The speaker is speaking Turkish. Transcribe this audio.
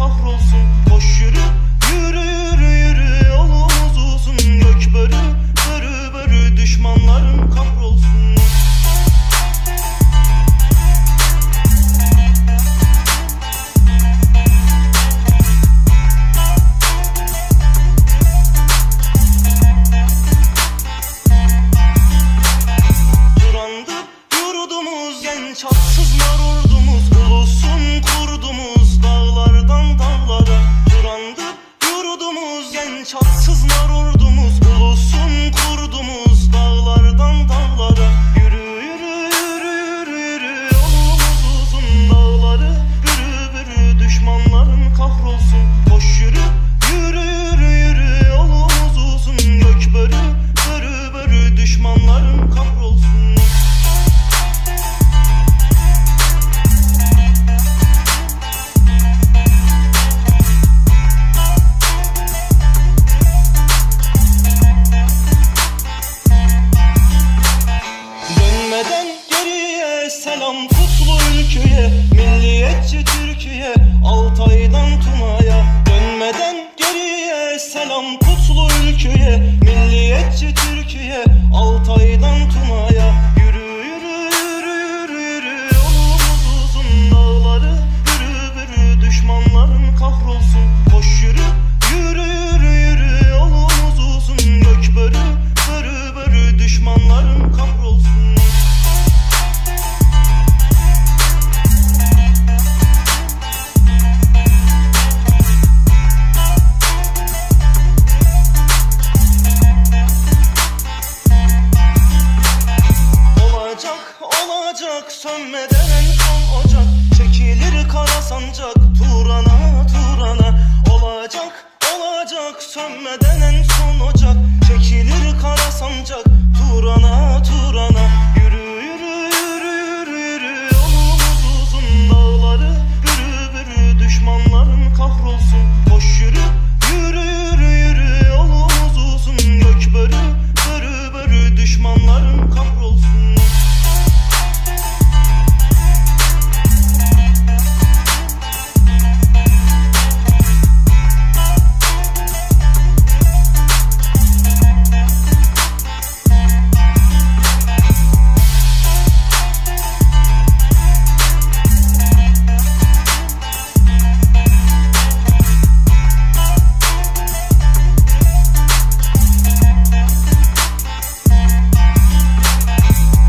horroroso. Türkü'ye Milliyetçi Türkiye. Altay'dan Tuna'ya Dönmeden geriye. Selam kutlu ülküye olacak Sönmeden son ocak. Çekilir kara sancak Turana turana. Olacak olacak Sönmeden en son ocak. Çekilir kara sancak Turana turana. Yürü yürü yürü yürü yürü. Yolumuz uzun dağları Bürü bürü düşmanların kahrolsun.